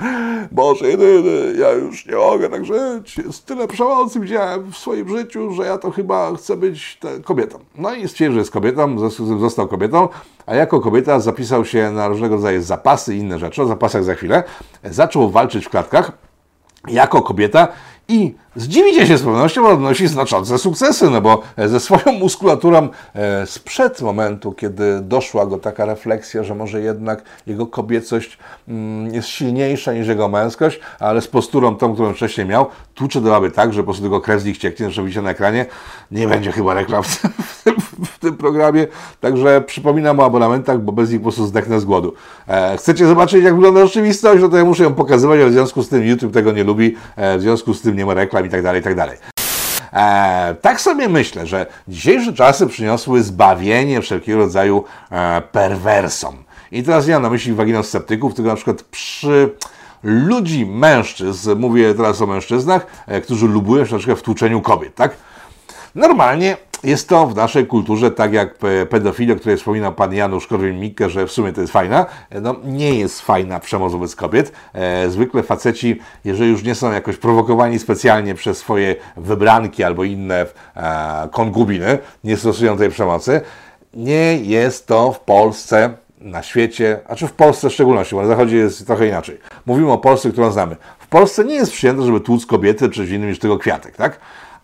Boże jedyny, ja już nie mogę tak żyć, jest tyle przemocy widziałem w swoim życiu, że ja to chyba chcę być kobietą. No i stwierdził, że jest kobietą, został kobietą, a jako kobieta zapisał się na różnego rodzaju zapasy i inne rzeczy, o zapasach za chwilę. Zaczął walczyć w klatkach jako kobieta i Zdziwicie się z pewnością, odnosi znaczące sukcesy, no bo ze swoją muskulaturą e, sprzed momentu, kiedy doszła go taka refleksja, że może jednak jego kobiecość mm, jest silniejsza niż jego męskość, ale z posturą tą, którą wcześniej miał, tłucze do łaby tak, że po prostu tylko krew cieknie, że widzicie na ekranie. Nie będzie chyba reklam w tym, w tym programie, także przypominam o abonamentach, bo bez nich po prostu zdechnę z głodu. E, chcecie zobaczyć, jak wygląda rzeczywistość? No to ja muszę ją pokazywać, ale w związku z tym YouTube tego nie lubi, e, w związku z tym nie ma reklam i tak dalej, i tak dalej. E, tak sobie myślę, że dzisiejsze czasy przyniosły zbawienie wszelkiego rodzaju e, perwersom. I teraz nie mam na myśli waginosceptyków, tylko na przykład przy ludzi, mężczyzn, mówię teraz o mężczyznach, e, którzy lubują się na przykład w tłuczeniu kobiet, tak? Normalnie jest to w naszej kulturze, tak jak pedofilia, o której wspominał pan Janusz Korwin-Mikke, że w sumie to jest fajna. No, nie jest fajna przemoc wobec kobiet. E, zwykle faceci, jeżeli już nie są jakoś prowokowani specjalnie przez swoje wybranki albo inne e, konkubiny, nie stosują tej przemocy. Nie jest to w Polsce na świecie, a czy w Polsce w szczególności, bo na zachodzie jest trochę inaczej. Mówimy o Polsce, którą znamy. W Polsce nie jest przyjęte, żeby tłuc kobiety czy innym niż tylko kwiatek, tak?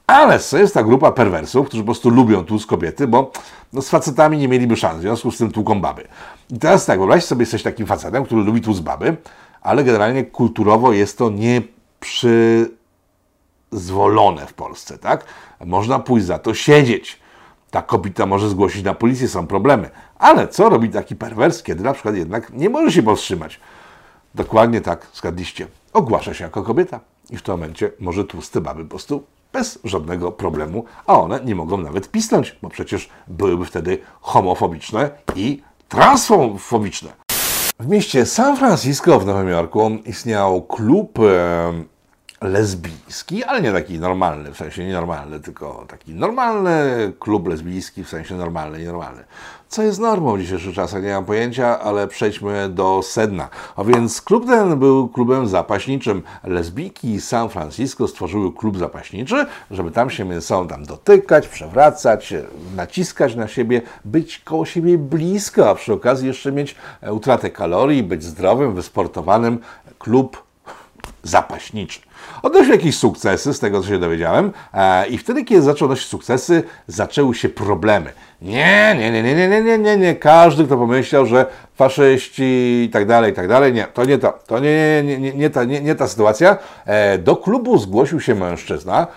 Ale jest ta grupa perwersów, którzy po prostu lubią tłuc kobiety, bo no, z facetami nie mieliby szans, w związku z tym tłuką baby. I teraz tak, wyobraź sobie, jesteś takim facetem, który lubi tłuc baby, ale generalnie kulturowo jest to nieprzyzwolone w Polsce, tak? Można pójść za to siedzieć. Ta kobieta może zgłosić na policję, są problemy. Ale co robi taki perwers, kiedy na przykład jednak nie może się powstrzymać? Dokładnie tak, zgadliście. Ogłasza się jako kobieta i w tym momencie może tłuste baby po prostu bez żadnego problemu, a one nie mogą nawet pisnąć, bo przecież byłyby wtedy homofobiczne i transfobiczne. W mieście San Francisco w Nowym Jorku istniał klub lesbijski, ale nie taki normalny, w sensie nienormalny, tylko taki normalny klub lesbijski, w sensie normalny, nienormalny. Co jest normą w dzisiejszych czasach, nie mam pojęcia, ale przejdźmy do sedna. A więc klub ten był klubem zapaśniczym. Lesbijki z San Francisco stworzyły klub zapaśniczy, żeby tam się między sobą tam dotykać, przewracać, naciskać na siebie, być koło siebie blisko, a przy okazji jeszcze mieć utratę kalorii, być zdrowym, wysportowanym. Klub zapaśniczy. Odnosił jakieś sukcesy, z tego co się dowiedziałem, e, i wtedy, kiedy zaczął nosić sukcesy, zaczęły się problemy. Nie, nie, nie, nie, nie, nie, nie, nie, nie. Każdy, kto pomyślał, że faszyści i tak dalej, i tak dalej, nie, to nie to, to nie, nie, nie, nie, ta, nie, nie ta sytuacja. E, do klubu zgłosił się mężczyzna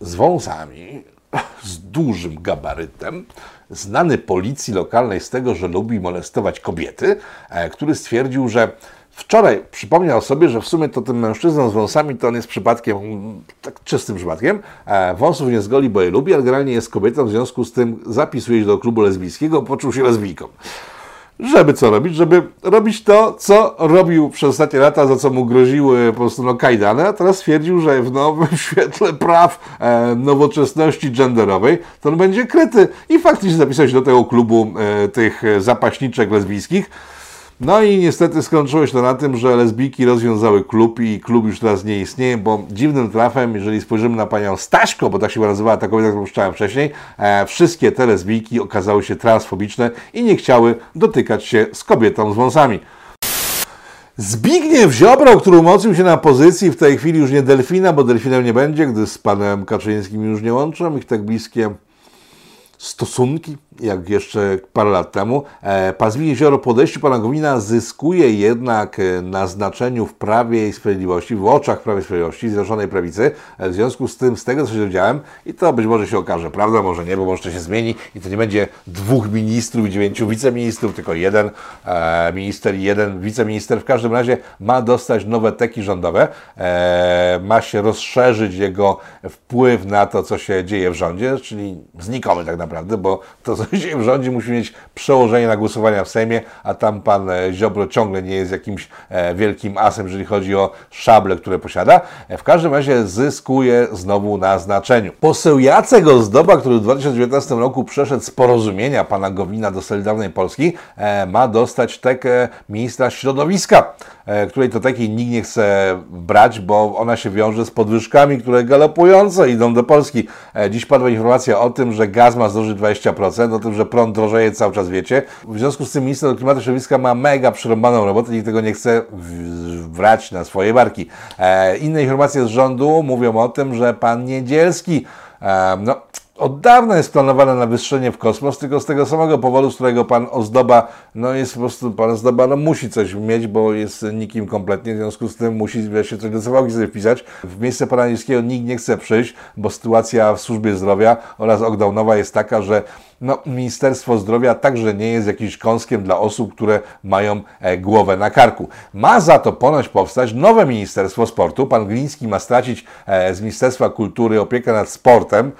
z wąsami, z dużym gabarytem, znany policji lokalnej z tego, że lubi molestować kobiety, e, który stwierdził, że Wczoraj przypomniał sobie, że w sumie to tym mężczyzną z wąsami to on jest przypadkiem, mm, tak czystym przypadkiem. E, wąsów nie zgoli, bo je lubi, ale generalnie jest kobietą, w związku z tym zapisuje się do klubu lesbijskiego, poczuł się lesbijką. Żeby co robić? Żeby robić to, co robił przez ostatnie lata, za co mu groziły po prostu no, kajdany, a teraz stwierdził, że w nowym świetle praw e, nowoczesności genderowej to on będzie kryty i faktycznie zapisał się do tego klubu e, tych zapaśniczek lesbijskich. No i niestety skończyło się to na tym, że lesbijki rozwiązały klub i klub już teraz nie istnieje, bo dziwnym trafem, jeżeli spojrzymy na panią Staśko, bo tak się nazywała ta kobieta, którą puszczałem wcześniej, e, wszystkie te lesbijki okazały się transfobiczne i nie chciały dotykać się z kobietą z wąsami. Zbigniew Ziobro, który umocnił się na pozycji w tej chwili już nie delfina, bo delfinem nie będzie, gdy z panem Kaczyńskim już nie łączą ich tak bliskie stosunki, jak jeszcze parę lat temu. E, Pan Zbigniew Ziobro po odejściu pana Gowina zyskuje jednak e, na znaczeniu w Prawie i Sprawiedliwości, w oczach Prawa i Sprawiedliwości, Zjednoczonej Prawicy. E, W związku z tym, z tego co się dowiedziałem, i to być może się okaże, prawda, może nie, bo może to się zmieni i to nie będzie dwóch ministrów i dziewięciu wiceministrów, tylko jeden minister i jeden wiceminister. W każdym razie ma dostać nowe teki rządowe, ma się rozszerzyć jego wpływ na to, co się dzieje w rządzie, czyli znikomy tak naprawdę, bo to, co się dzieje w rządzie, musi mieć przełożenie na głosowania w Sejmie, a tam pan e, Ziobro ciągle nie jest jakimś e, wielkim asem, jeżeli chodzi o szable, które posiada. E, W każdym razie zyskuje znowu na znaczeniu. Poseł Jacek Ozdoba, który w 2019 roku przeszedł z porozumienia pana Gowina do Solidarnej Polski, ma dostać tekę ministra środowiska, której to takiej nikt nie chce brać, bo ona się wiąże z podwyżkami, które galopująco idą do Polski. E, Dziś padła informacja o tym, że gaz ma zdrożyć 20%, o tym, że prąd drożeje cały czas wiecie. W związku z tym minister klimatu i środowiska ma mega przerąbaną robotę, nikt tego nie chce brać na swoje barki. E, Inne informacje z rządu mówią o tym, że pan Niedzielski e, no, od dawna jest planowane na wystrzelenie w kosmos, tylko z tego samego powodu, z którego pan Ozdoba, no jest po prostu, pan Ozdoba no, musi coś mieć, bo jest nikim kompletnie, w związku z tym musi się coś do cewałki sobie wpisać. W miejsce pana Niskiego nikt nie chce przyjść, bo sytuacja w służbie zdrowia oraz lockdownowa jest taka, że no, Ministerstwo Zdrowia także nie jest jakimś kąskiem dla osób, które mają e, głowę na karku. Ma za to ponoć powstać nowe Ministerstwo Sportu. Pan Gliński ma stracić e, z Ministerstwa Kultury opiekę nad sportem.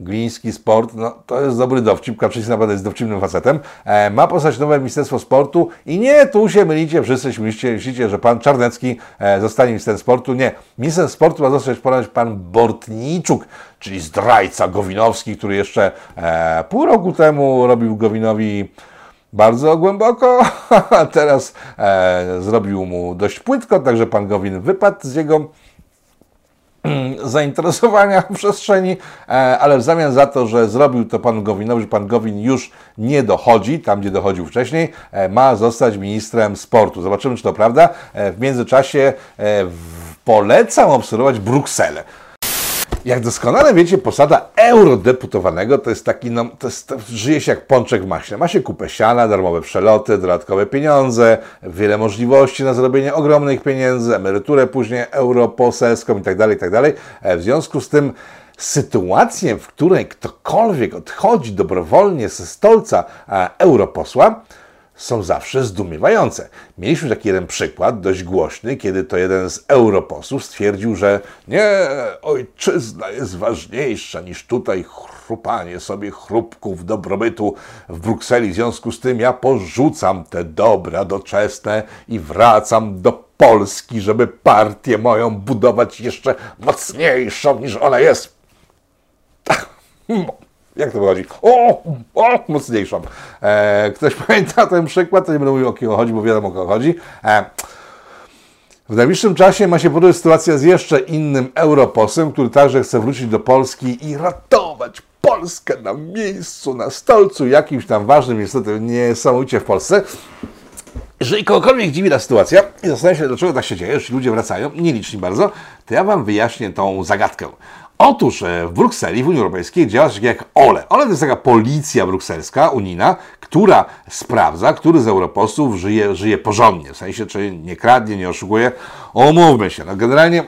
Gliński sport, no to jest dobry dowcip, Kaczyński naprawdę jest dowcipnym facetem. E, ma powstać nowe Ministerstwo Sportu i nie, tu się mylicie, wszyscy myślicie, myślicie że pan Czarnecki e, zostanie ministrem sportu. Nie, ministrem sportu ma zostać ponoć pan Bortniczuk, czyli zdrajca Gowinowski, który jeszcze e, pół roku temu robił Gowinowi bardzo głęboko, a teraz e, zrobił mu dość płytko, także pan Gowin wypadł z jego zainteresowania w przestrzeni, e, ale w zamian za to, że zrobił to pan Gowinowi, że pan Gowin już nie dochodzi, tam gdzie dochodził wcześniej, e, ma zostać ministrem sportu. Zobaczymy, czy to prawda. E, W międzyczasie polecam obserwować Brukselę. Jak doskonale wiecie, posada eurodeputowanego to jest taki, no, to jest, to żyje się jak pączek w maśle. Ma się kupę siana, darmowe przeloty, dodatkowe pieniądze, wiele możliwości na zrobienie ogromnych pieniędzy, emeryturę później europoselską itd., itd. E, W związku z tym sytuację, w której ktokolwiek odchodzi dobrowolnie ze stolca e, europosła, są zawsze zdumiewające. Mieliśmy taki jeden przykład, dość głośny, kiedy to jeden z europosłów stwierdził, że nie, ojczyzna jest ważniejsza niż tutaj chrupanie sobie chrupków dobrobytu w Brukseli. W związku z tym ja porzucam te dobra doczesne i wracam do Polski, żeby partię moją budować jeszcze mocniejszą niż ona jest. Jak to wychodzi? O, o mocniejszą. E, ktoś pamięta ten przykład, to nie będę mówił o kogo chodzi, bo wiadomo o kogo chodzi. E, w najbliższym czasie ma się podobać sytuacja z jeszcze innym europosłem, który także chce wrócić do Polski i ratować Polskę na miejscu, na stolcu jakimś tam ważnym, niestety niesamowicie w Polsce. Jeżeli kogokolwiek dziwi ta sytuacja i zastanawia się, dlaczego tak się dzieje, że ludzie wracają, nieliczni bardzo, to ja Wam wyjaśnię tą zagadkę. Otóż e, w Brukseli, w Unii Europejskiej działa coś takiego jak OLE. OLE to jest taka policja brukselska, unijna, która sprawdza, który z europosłów żyje, żyje porządnie. W sensie, czy nie kradnie, nie oszukuje. Omówmy się. No generalnie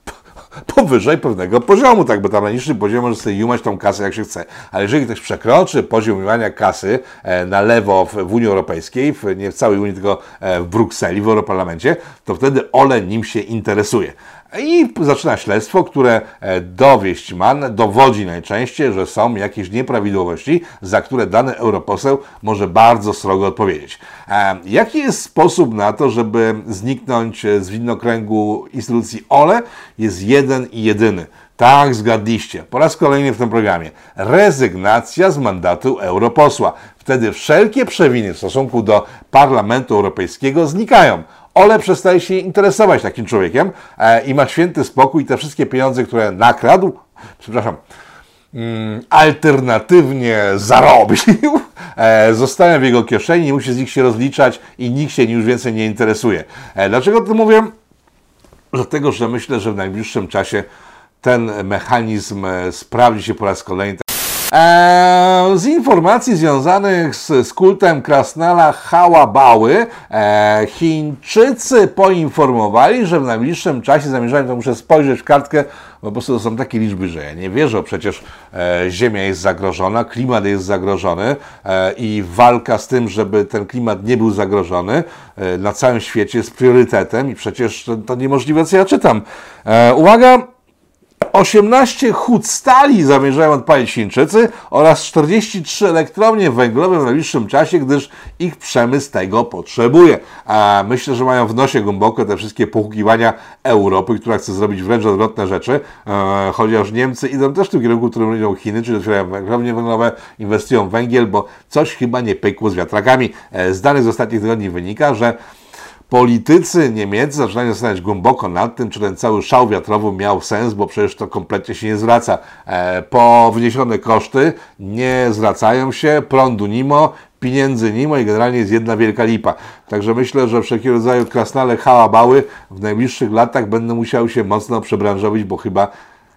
powyżej pewnego poziomu, tak, bo tam na niższym poziomie może sobie jumać tą kasę jak się chce. Ale jeżeli ktoś przekroczy poziom jumowania kasy e, na lewo w, w Unii Europejskiej, w, nie w całej Unii, tylko e, w Brukseli, w Europarlamencie, to wtedy Ole nim się interesuje. I zaczyna śledztwo, które e, dowieść ma, dowodzi najczęściej, że są jakieś nieprawidłowości, za które dany europoseł może bardzo srogo odpowiedzieć. E, Jaki jest sposób na to, żeby zniknąć z widnokręgu instytucji OLE? Jest jeden i jedyny. Tak, zgadliście. Po raz kolejny w tym programie. Rezygnacja z mandatu europosła. Wtedy wszelkie przewiny w stosunku do Parlamentu Europejskiego znikają. Ole przestaje się interesować takim człowiekiem e, i ma święty spokój. Te wszystkie pieniądze, które nakradł, przepraszam, mm, alternatywnie zarobił, e, zostają w jego kieszeni, nie musi z nich się rozliczać i nikt się już więcej nie interesuje. E, dlaczego to mówię? Dlatego, że myślę, że w najbliższym czasie ten mechanizm e, sprawdzi się po raz kolejny. Eee, z informacji związanych z, z kultem Krasnala Hałabały, e, Chińczycy poinformowali, że w najbliższym czasie zamierzają, to muszę spojrzeć w kartkę, bo po prostu to są takie liczby, że ja nie wierzę, przecież e, Ziemia jest zagrożona, klimat jest zagrożony e, i walka z tym, żeby ten klimat nie był zagrożony e, na całym świecie jest priorytetem i przecież to, to niemożliwe, co ja czytam. E, uwaga! 18 hut stali zamierzają odpalić Chińczycy oraz 43 elektrownie węglowe w najbliższym czasie, gdyż ich przemysł tego potrzebuje. A myślę, że mają w nosie głęboko te wszystkie pochukiwania Europy, która chce zrobić wręcz odwrotne rzeczy, e, chociaż Niemcy idą też w tym kierunku, w którym idą Chiny, czyli otwierają elektrownie węglowe, inwestują w węgiel, bo coś chyba nie pykło z wiatrakami. E, z danych z ostatnich tygodni wynika, że politycy niemieccy zaczynają zastanawiać głęboko nad tym, czy ten cały szał wiatrowy miał sens, bo przecież to kompletnie się nie zwraca. E, po wniesione koszty nie zwracają się, prądu nimo, pieniędzy nimo i generalnie jest jedna wielka lipa. Także myślę, że wszelkiego rodzaju krasnale hałabały w najbliższych latach będą musiały się mocno przebranżowić, bo chyba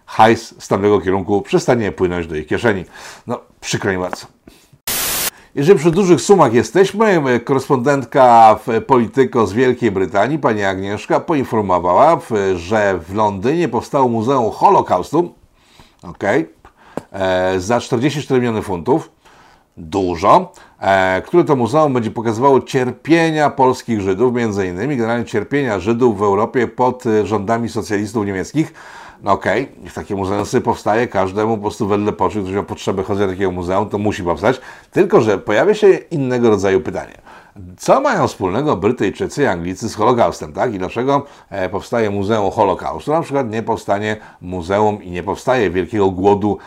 hajs z tamtego kierunku przestanie płynąć do ich kieszeni. No, przykro mi bardzo. Jeżeli przy dużych sumach jesteśmy, korespondentka w Polityko z Wielkiej Brytanii, pani Agnieszka, poinformowała, że w Londynie powstało Muzeum Holokaustu okay, e, za 44 miliony funtów. Dużo, e, które to muzeum będzie pokazywało cierpienia polskich Żydów, między innymi generalnie cierpienia Żydów w Europie pod rządami socjalistów niemieckich. No okej, okay, niech takie muzeum sobie powstaje, każdemu po prostu wedle poczuć, ktoś ma potrzebę chodzenia do takiego muzeum, to musi powstać. Tylko, że pojawia się innego rodzaju pytanie. Co mają wspólnego Brytyjczycy i Anglicy z Holokaustem, tak? I dlaczego e, powstaje Muzeum Holokaustu? Na przykład nie powstanie muzeum i nie powstaje wielkiego głodu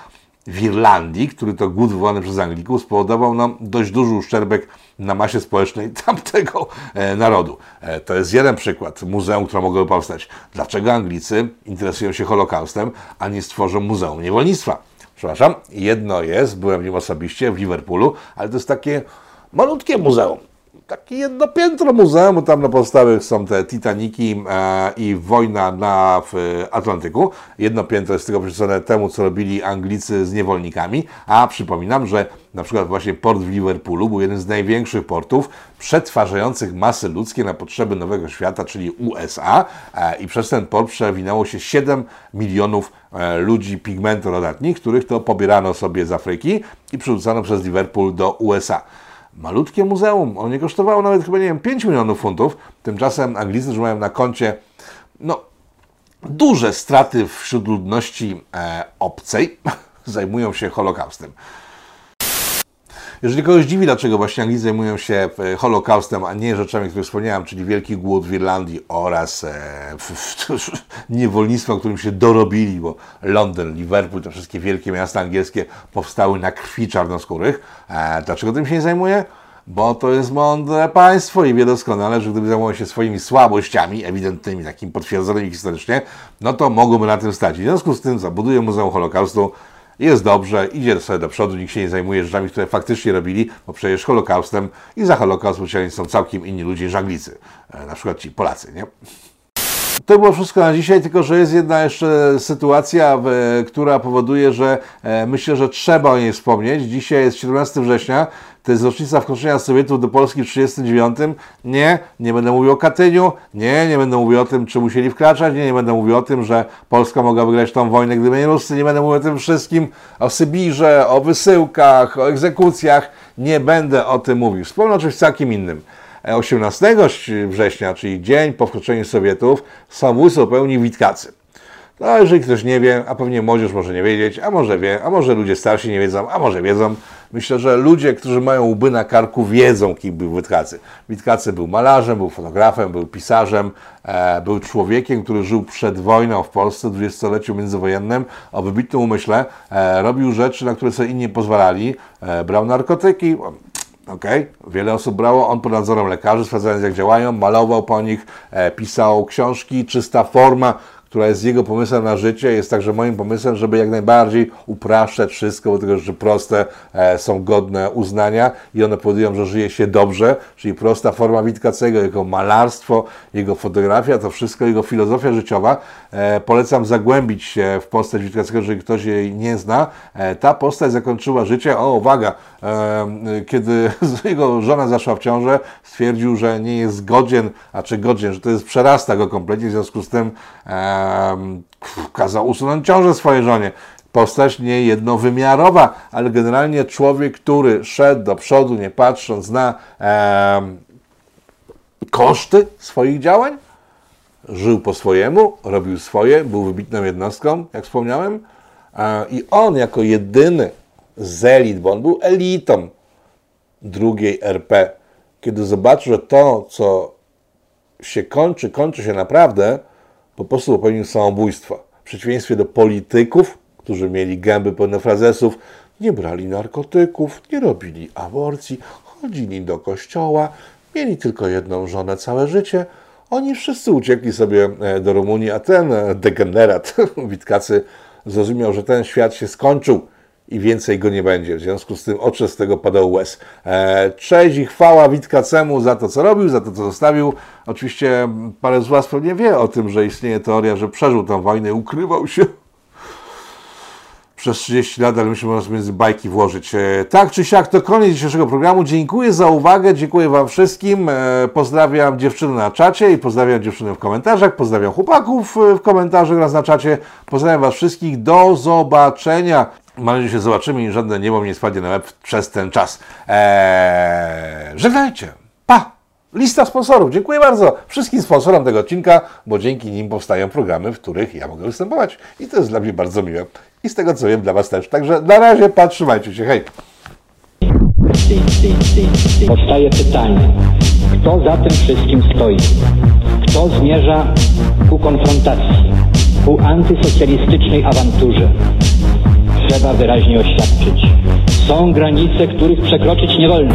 w Irlandii, który to głód wywołany przez Anglików spowodował nam dość duży uszczerbek na masie społecznej tamtego e, narodu. E, to jest jeden przykład muzeum, które mogłoby powstać. Dlaczego Anglicy interesują się Holokaustem, a nie stworzą Muzeum Niewolnictwa? Przepraszam, jedno jest, byłem nim osobiście w Liverpoolu, ale to jest takie malutkie muzeum takie jedno piętro muzeum, tam na podstawie są te Titaniki e, i wojna na w Atlantyku. Jedno piętro jest tylko przyczynione temu, co robili Anglicy z niewolnikami, a przypominam, że na przykład właśnie port w Liverpoolu był jeden z największych portów przetwarzających masy ludzkie na potrzeby Nowego Świata, czyli USA e, i przez ten port przewinęło się 7 milionów e, ludzi pigmentorodatnych, których to pobierano sobie z Afryki i przerzucano przez Liverpool do USA malutkie muzeum. Ono nie kosztowało nawet chyba, nie wiem, 5 milionów funtów. Tymczasem Anglicy już mają na koncie, no, duże straty wśród ludności e, obcej. Zajmują się Holokaustem. Jeżeli kogoś dziwi, dlaczego właśnie Anglicy zajmują się e, Holokaustem, a nie rzeczami, które wspomniałem, czyli Wielki Głód w Irlandii oraz e, niewolnictwo, którym się dorobili, bo Londyn, Liverpool, te wszystkie wielkie miasta angielskie powstały na krwi czarnoskórych. E, dlaczego tym się nie zajmuje? Bo to jest mądre państwo i wie doskonale, że gdyby zajmowało się swoimi słabościami, ewidentnymi, takimi potwierdzonymi historycznie, no to mogłoby na tym stać. W związku z tym zabudują Muzeum Holokaustu, jest dobrze, idzie sobie do przodu, nikt się nie zajmuje rzeczami, które faktycznie robili, bo przecież Holokaustem i za Holokaust odpowiedzialni są całkiem inni ludzie niż Anglicy, e, na przykład ci Polacy, nie? to było wszystko na dzisiaj, tylko że jest jedna jeszcze sytuacja, która powoduje, że e, myślę, że trzeba o niej wspomnieć. Dzisiaj jest 17 września, to jest rocznica wkroczenia Sowietów do Polski w 1939. Nie, nie będę mówił o Katyniu, nie, nie będę mówił o tym, czy musieli wkraczać, nie, nie będę mówił o tym, że Polska mogła wygrać tą wojnę, gdyby nie Ruscy, nie będę mówił o tym wszystkim, o Sybirze, o wysyłkach, o egzekucjach, nie będę o tym mówił. Wspomnę o czymś całkiem innym. 18 września, czyli dzień po wkroczeniu Sowietów, samobójstwo pełni Witkacy. No, jeżeli ktoś nie wie, a pewnie młodzież może nie wiedzieć, a może wie, a może ludzie starsi nie wiedzą, a może wiedzą. Myślę, że ludzie, którzy mają łby na karku, wiedzą, kim był Witkacy. Witkacy był malarzem, był fotografem, był pisarzem, e, był człowiekiem, który żył przed wojną w Polsce, w dwudziestoleciu międzywojennym, o wybitnym umyśle. E, robił rzeczy, na które sobie inni pozwalali. E, brał narkotyki, Okay. Wiele osób brało, on pod nadzorem lekarzy, sprawdzając jak działają, malował po nich, e, pisał książki, czysta forma, która jest jego pomysłem na życie, jest także moim pomysłem, żeby jak najbardziej upraszczać wszystko, bo tego rzeczy proste e, są godne uznania i one powodują, że żyje się dobrze, czyli prosta forma Witkacego, jego malarstwo, jego fotografia, to wszystko, jego filozofia życiowa. E, polecam zagłębić się w postać Witkacego, jeżeli ktoś jej nie zna. E, ta postać zakończyła życie, o uwaga, e, kiedy jego żona zaszła w ciążę, stwierdził, że nie jest godzien, a czy godzien, że to jest przerasta go kompletnie, w związku z tym kazał usunąć ciążę swojej żonie. Postać nie jednowymiarowa, ale generalnie człowiek, który szedł do przodu, nie patrząc na e, koszty swoich działań, żył po swojemu, robił swoje, był wybitną jednostką, jak wspomniałem, e, i on jako jedyny z elit, bo on był elitą drugiej RP, kiedy zobaczył, że to, co się kończy, kończy się naprawdę, po prostu popełnił samobójstwo. W przeciwieństwie do polityków, którzy mieli gęby pełne frazesów, nie brali narkotyków, nie robili aborcji, chodzili do kościoła, mieli tylko jedną żonę całe życie. Oni wszyscy uciekli sobie e, do Rumunii, a ten e, degenerat Witkacy zrozumiał, że ten świat się skończył i więcej go nie będzie. W związku z tym oczy z tego padał łez. E, cześć i chwała Witkacemu za to, co robił, za to, co zostawił. Oczywiście parę z Was pewnie wie o tym, że istnieje teoria, że przeżył tę wojnę, ukrywał się przez 30 lat, ale można między bajki włożyć. E, tak czy siak, to koniec dzisiejszego programu. Dziękuję za uwagę, dziękuję Wam wszystkim. E, pozdrawiam dziewczyny na czacie i pozdrawiam dziewczyny w komentarzach, pozdrawiam chłopaków w komentarzach oraz na czacie. Pozdrawiam Was wszystkich. Do zobaczenia. Mam nadzieję, że się zobaczymy i żadne niebo mnie nie spadnie na łeb przez ten czas. Eee, żegnajcie. Pa! Lista sponsorów. Dziękuję bardzo wszystkim sponsorom tego odcinka, bo dzięki nim powstają programy, w których ja mogę występować. I to jest dla mnie bardzo miłe. I z tego co wiem, dla Was też. Także na razie, patrzymajcie się. Hej! Powstaje pytanie, kto za tym wszystkim stoi? Kto zmierza ku konfrontacji, ku antysocjalistycznej awanturze? Trzeba wyraźnie oświadczyć. Są granice, których przekroczyć nie wolno.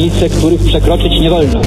Granice, których przekroczyć nie wolno.